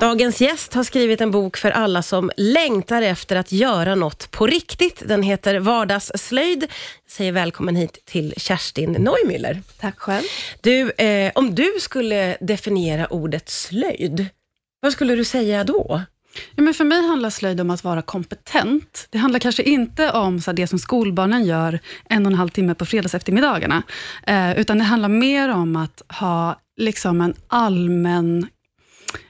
Dagens gäst har skrivit en bok för alla som längtar efter att göra något på riktigt. Den heter Vardagsslöjd. Jag säger välkommen hit till Kerstin Neumüller. Tack själv. Du, eh, om du skulle definiera ordet slöjd, vad skulle du säga då? Ja, men för mig handlar slöjd om att vara kompetent. Det handlar kanske inte om så det som skolbarnen gör en och en halv timme på fredags eftermiddagarna, eh, utan det handlar mer om att ha liksom en allmän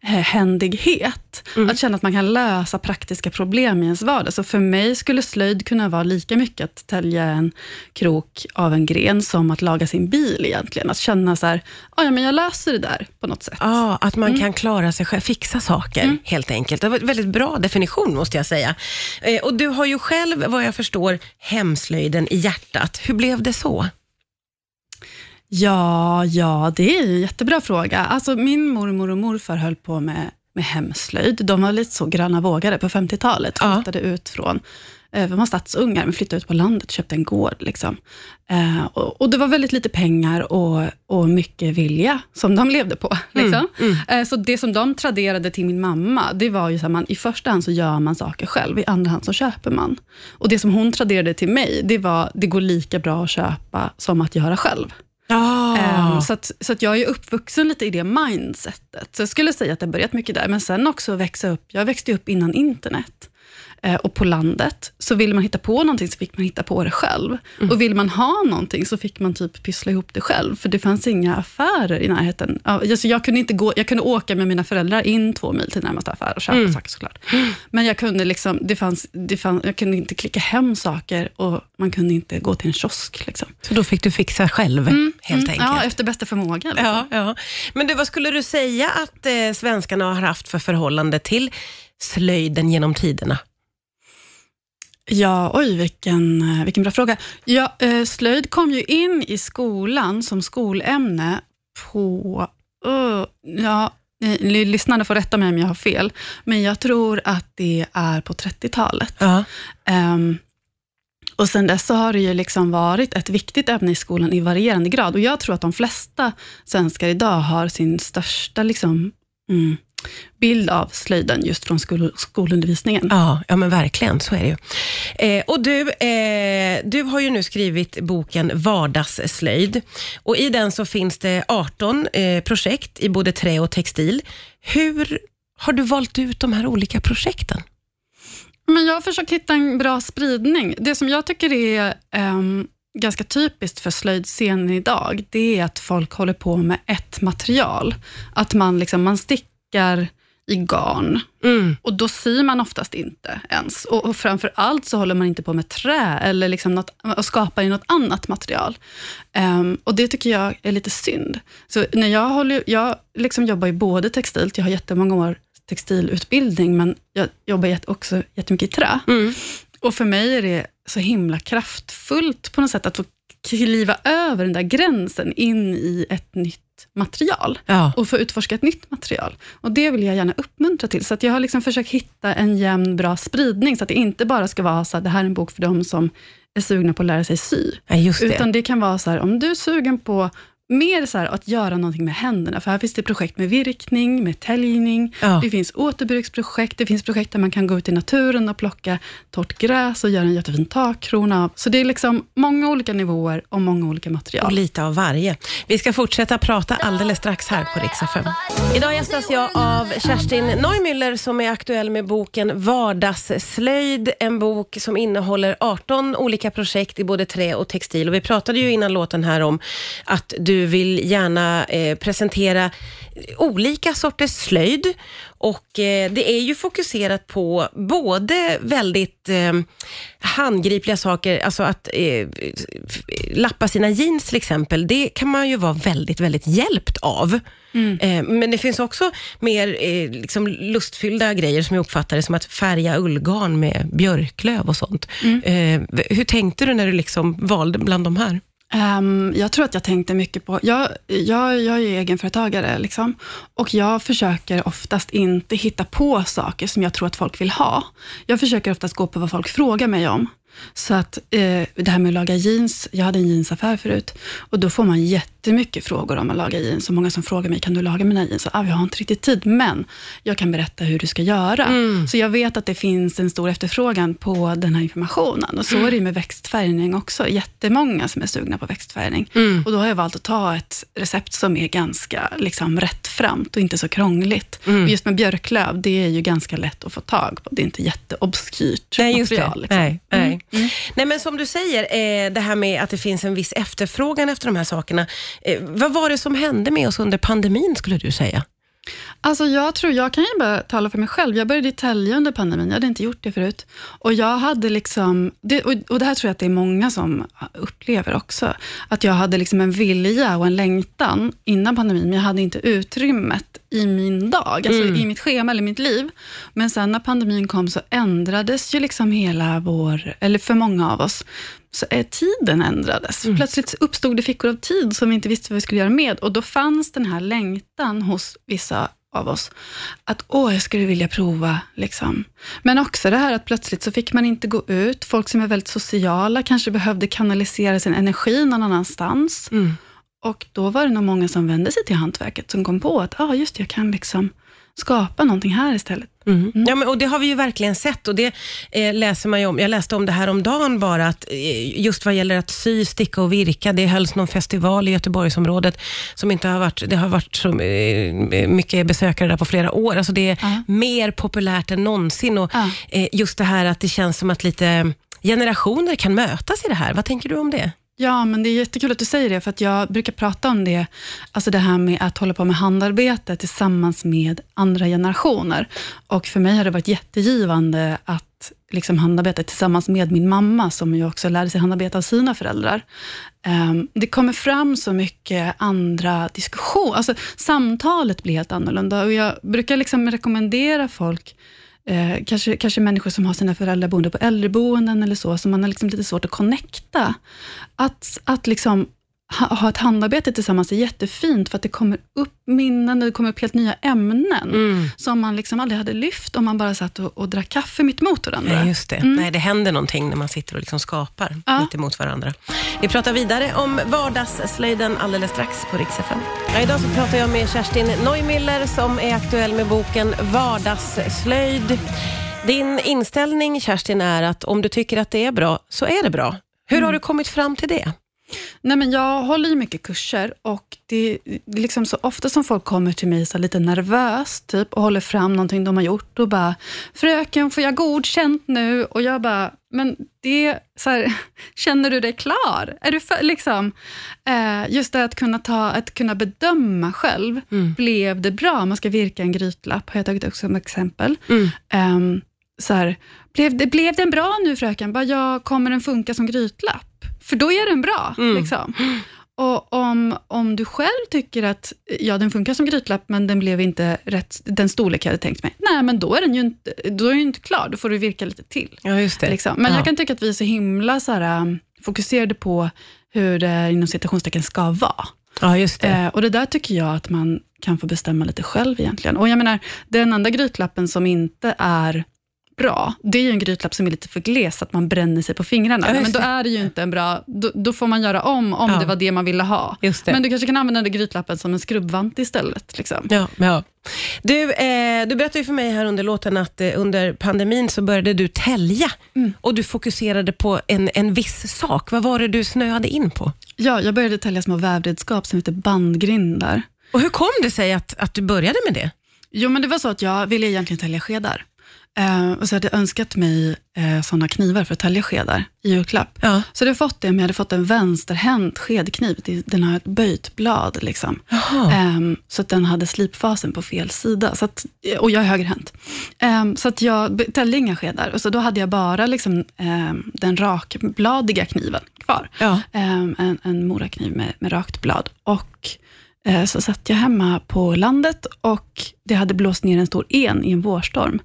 händighet. Mm. Att känna att man kan lösa praktiska problem i ens vardag. Så för mig skulle slöjd kunna vara lika mycket att tälja en krok av en gren, som att laga sin bil egentligen. Att känna så här, "Ah, ja men jag löser det där på något sätt. Ja, att man kan klara sig själv, fixa saker helt enkelt. Det var en väldigt bra definition måste jag säga. Eh, och du har ju själv, vad jag förstår, hemslöjden i hjärtat. Hur blev det så? Ja, ja, det är en jättebra fråga. Alltså, min mormor och morfar höll på med, med hemslöjd. De var lite så gröna vågare på 50-talet. Ja. Flyttade ut från, eh, de var stadsungar, men flyttade ut på landet, köpte en gård. Liksom. Eh, och, och det var väldigt lite pengar och, och mycket vilja som de levde på. Liksom. Eh, så det som de traderade till min mamma, det var ju så här, man, i första hand så gör man saker själv, i andra hand så köper man. Och det som hon traderade till mig, det var, det går lika bra att köpa som att göra själv. Um, så att, så att jag är uppvuxen lite i det mindsetet. Så jag skulle säga att det har börjat mycket där, men sen också växa upp. Jag växte upp innan internet. Eh, och på landet, så ville man hitta på någonting, så fick man hitta på det själv. Och vill man ha någonting, så fick man typ pyssla ihop det själv, för det fanns inga affärer i närheten. Alltså jag, kunde inte gå, jag kunde åka med mina föräldrar in två mil till närmaste affär och köpa saker såklart. Men jag kunde, liksom, det fanns, det fanns, jag kunde inte klicka hem saker och man kunde inte gå till en kiosk. Liksom. Så då fick du fixa själv, helt Mm, enkelt. Ja, efter bästa förmåga. Liksom. Ja, ja. Men du, vad skulle du säga att eh, svenskarna har haft för förhållande till slöjden genom tiderna? Ja, oj vilken, eh, vilken bra fråga. Ja, eh, slöjd kom ju in i skolan som skolämne på, uh, ja, ni lyssnarna får rätta mig om jag har fel, men jag tror att det är på 30-talet. Ja. Ehm, och sen dess så har det ju liksom varit ett viktigt ämne i skolan i varierande grad. Och jag tror att de flesta svenskar idag har sin största liksom, mm, bild av slöjden just från skol, skolundervisningen. Ja, ja men verkligen, så är det ju. Eh, och du, eh, du har ju nu skrivit boken Vardagsslöjd och i den så finns det 18 eh, projekt i både trä och textil. Hur har du valt ut de här olika projekten? Men jag har försökt hitta en bra spridning. Det som jag tycker är ehm, ganska typiskt för slöjdscenen idag, det är att folk håller på med ett material. Att man, liksom, man stickar i garn Mm. och då syr man oftast inte ens. Och, och framför allt så håller man inte på med trä eller liksom något, och skapar i något annat material. Ehm, och Det tycker jag är lite synd. Så när jag, håller, jag liksom jobbar ju både textilt, jag har jättemånga år textilutbildning, men jag jobbar också jättemycket i trä. Mm. Och för mig är det så himla kraftfullt på något sätt att få kliva över den där gränsen in i ett nytt material Ja. och få utforska ett nytt material. Och Det vill jag gärna uppmuntra till. Så jag har liksom försökt hitta en jämn, bra spridning, så att det inte bara ska vara så att det här är en bok för de som är sugna på att lära sig sy. ja, det. Utan det kan vara så här, om du är sugen på mer så här, att göra någonting med händerna, för här finns det projekt med virkning, med täljning, Ja. det finns återbruksprojekt, det finns projekt där man kan gå ut i naturen och plocka torrt gräs och göra en jättefin takkrona. av. Så det är liksom många olika nivåer och många olika Och material. lite av varje. Vi ska fortsätta prata alldeles strax här på Rix FM. Idag gästas jag av Kerstin Neumüller som är aktuell med boken Vardagsslöjd. En bok som innehåller 18 olika projekt i både trä och textil. Och vi pratade ju innan låten här om att du vill gärna eh, presentera olika sorters slöjd. Och eh, det är ju fokuserat på både väldigt eh, handgripliga saker, alltså att eh, lappa sina jeans till exempel, det kan man ju vara väldigt, väldigt hjälpt av. Eh, men det finns också mer eh, liksom lustfyllda grejer som jag uppfattar det som att färga ullgarn med björklöv och sånt. V- hur tänkte du när du liksom valde bland de här? Um, jag tror att jag tänkte mycket på, jag, jag, jag är ju egenföretagare liksom, och jag försöker oftast inte hitta på saker som jag tror att folk vill ha. Jag försöker oftast gå på vad folk frågar mig om. Så att eh, det här med att laga jeans, jag hade en jeansaffär förut och då får man jättemycket frågor om att laga jeans. Så många som frågar mig, kan du laga mina jeans? ah, jag har inte riktigt tid, men jag kan berätta hur du ska göra. Mm. Så jag vet att det finns en stor efterfrågan på den här informationen. Och så är det med växtfärgning också. Jättemånga som är sugna på växtfärgning. Mm. Och då har jag valt att ta ett recept som är ganska liksom, rättframt och inte så krångligt. Mm. Och just med björklöv, det är ju ganska lätt att få tag på. Det är inte jätteobskyrt material. Liksom. Nej, nej. Mm. nej, men som du säger, eh, det här med att det finns en viss efterfrågan efter de här sakerna. Eh, vad var det som hände med oss under pandemin, skulle du säga? Alltså jag tror, jag kan ju bara tala för mig själv. Jag började i Tälje under pandemin, jag hade inte gjort det förut. Och jag hade liksom, det, och, och det här tror jag att det är många som upplever också, att jag hade liksom en vilja och en längtan innan pandemin, men jag hade inte utrymmet i min dag, alltså Mm. i mitt schema eller mitt liv. Men sen när pandemin kom så ändrades ju liksom hela vår, eller för många av oss, så är tiden ändrades. Plötsligt uppstod det fickor av tid som vi inte visste vad vi skulle göra med. Och då fanns den här längtan hos vissa av oss, att åh, jag skulle vilja prova. Liksom. Men också det här att plötsligt så fick man inte gå ut. Folk som är väldigt sociala kanske behövde kanalisera sin energi någon annanstans. Mm. Och då var det nog många som vände sig till hantverket, som kom på att ah, just det, jag kan liksom skapa någonting här istället. Mm. Ja, men, och det har vi ju verkligen sett och det eh, läser man ju om. Jag läste om det här om dagen bara, att eh, just vad gäller att sy, sticka och virka, det hölls någon festival i Göteborgsområdet som inte har varit, det har varit så eh, mycket besökare där på flera år. Alltså det är Ja. mer populärt än någonsin och eh, just det här att det känns som att lite generationer kan mötas i det här. Vad tänker du om det? Ja, men det är jättekul att du säger det, för att jag brukar prata om det, alltså det här med att hålla på med handarbete tillsammans med andra generationer. Och för mig har det varit jättegivande att liksom handarbeta tillsammans med min mamma, som ju också lärde sig handarbeta av sina föräldrar. Ehm, det kommer fram så mycket andra diskussioner, alltså samtalet blir helt annorlunda. Och jag brukar liksom rekommendera folk Eh, kanske, kanske människor som har sina föräldrar boende på äldreboenden eller så, som man har liksom lite svårt att connecta. Att, att liksom ha, ett handarbete tillsammans är jättefint, för att det kommer upp minnen, det kommer upp helt nya ämnen, Mm. som man liksom aldrig hade lyft om man bara satt och, och drack kaffe mitt emot varandra. Nej, just det. Nej, det händer någonting när man sitter och liksom skapar Ja. mitt emot varandra. Vi pratar vidare om vardagsslöjden alldeles strax på Rix FM. Ja, idag så pratar jag med Kerstin Neumüller som är aktuell med boken Vardagsslöjd. Din inställning Kerstin är att om du tycker att det är bra, så är det bra. Hur har du kommit fram till det? Nej, men jag håller ju mycket kurser och det är liksom så ofta som folk kommer till mig så lite nervöst typ, och håller fram någonting de har gjort och bara, fröken får jag godkänt nu? Och jag bara, men det, så här, känner du dig klar? Är du för, liksom, eh, just det att kunna, ta, att kunna bedöma själv, blev det bra? Man ska virka en grytlapp, har jag tagit upp som exempel. Mm. Ehm, så här, blev, det, blev den bra nu fröken? Bara, ja, kommer den funka som grytlapp? För då är den bra. Liksom. Och om, om du själv tycker att ja, den funkar som grytlapp, men den blev inte rätt, den storlek jag hade tänkt mig, nej, men då är den ju inte, då är den inte klar. Då får du virka lite till. Ja, just det. Liksom. Men ja. jag kan tycka att vi är så himla så här, um, fokuserade på hur det inom citationstecken ska vara. Ja, just det. Eh, och det där tycker jag att man kan få bestämma lite själv egentligen. Och jag menar, den enda grytlappen som inte är bra, det är ju en grytlapp som är lite för gles, att man bränner sig på fingrarna. Ja, men då är det ju inte en bra, då, då får man göra om, om Ja. det var det man ville ha. Men du kanske kan använda den grytlappen som en skrubbvant istället. Liksom. Ja, ja. Du, eh, du berättade för mig här under låten att eh, under pandemin så började du tälja och du fokuserade på en, en viss sak. Vad var det du snöade in på? Ja, jag började tälja små vävredskap som heter bandgrindar. Och hur kom det sig att, att du började med det? Jo, men det var så att jag ville egentligen tälja skedar. Eh, och så hade jag önskat mig eh, sådana knivar för att tälja skedar i julklapp. Ja. Så jag hade fått det, men jag hade fått en vänsterhänt skedkniv. Den har ett böjt blad. Liksom. Ehm, så att den hade slipfasen på fel sida. Så att, och jag är högerhänt. Ehm, så att jag täljde inga skedar. Och så då hade jag bara liksom, ehm, den rakbladiga kniven kvar. Ja. Ehm, en, en morakniv med, med rakt blad. Och eh, så satt jag hemma på landet och det hade blåst ner en stor en i en vårstorm.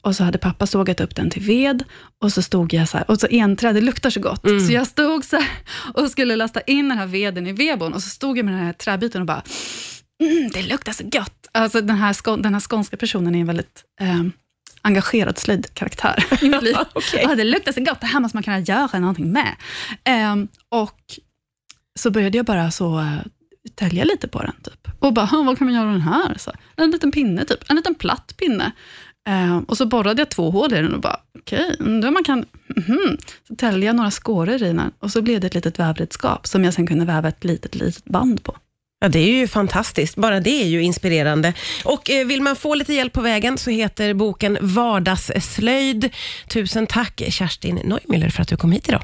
Och så hade pappa sågat upp den till ved och så stod jag så här, och så enträd, det luktar så gott. Så jag stod så här och skulle lasta in den här veden i vedboden och så stod jag med den här träbiten och bara, mm, det luktar så gott. Alltså den här, den här skånska personen är en väldigt eh, engagerad slöjdkaraktär i mitt liv. Okej. Ja, det luktar så gott, det här måste man kunna göra någonting med. Ehm, och så började jag bara så uh, tälja lite på den. Typ. Och bara, "Hm, vad kan man göra av den här? Så, en liten pinne, typ. en liten platt pinne. Ehm, och så borrade jag två hål i den och bara, okej, om man kan... mhm. Så täljde jag några skåror i den och så blev det ett litet vävredskap som jag sen kunde väva ett litet, litet band på. Ja, det är ju fantastiskt. Bara det är ju inspirerande. Och eh, vill man få lite hjälp på vägen så heter boken Vardagsslöjd. Tusen tack Kerstin Neumüller för att du kom hit idag.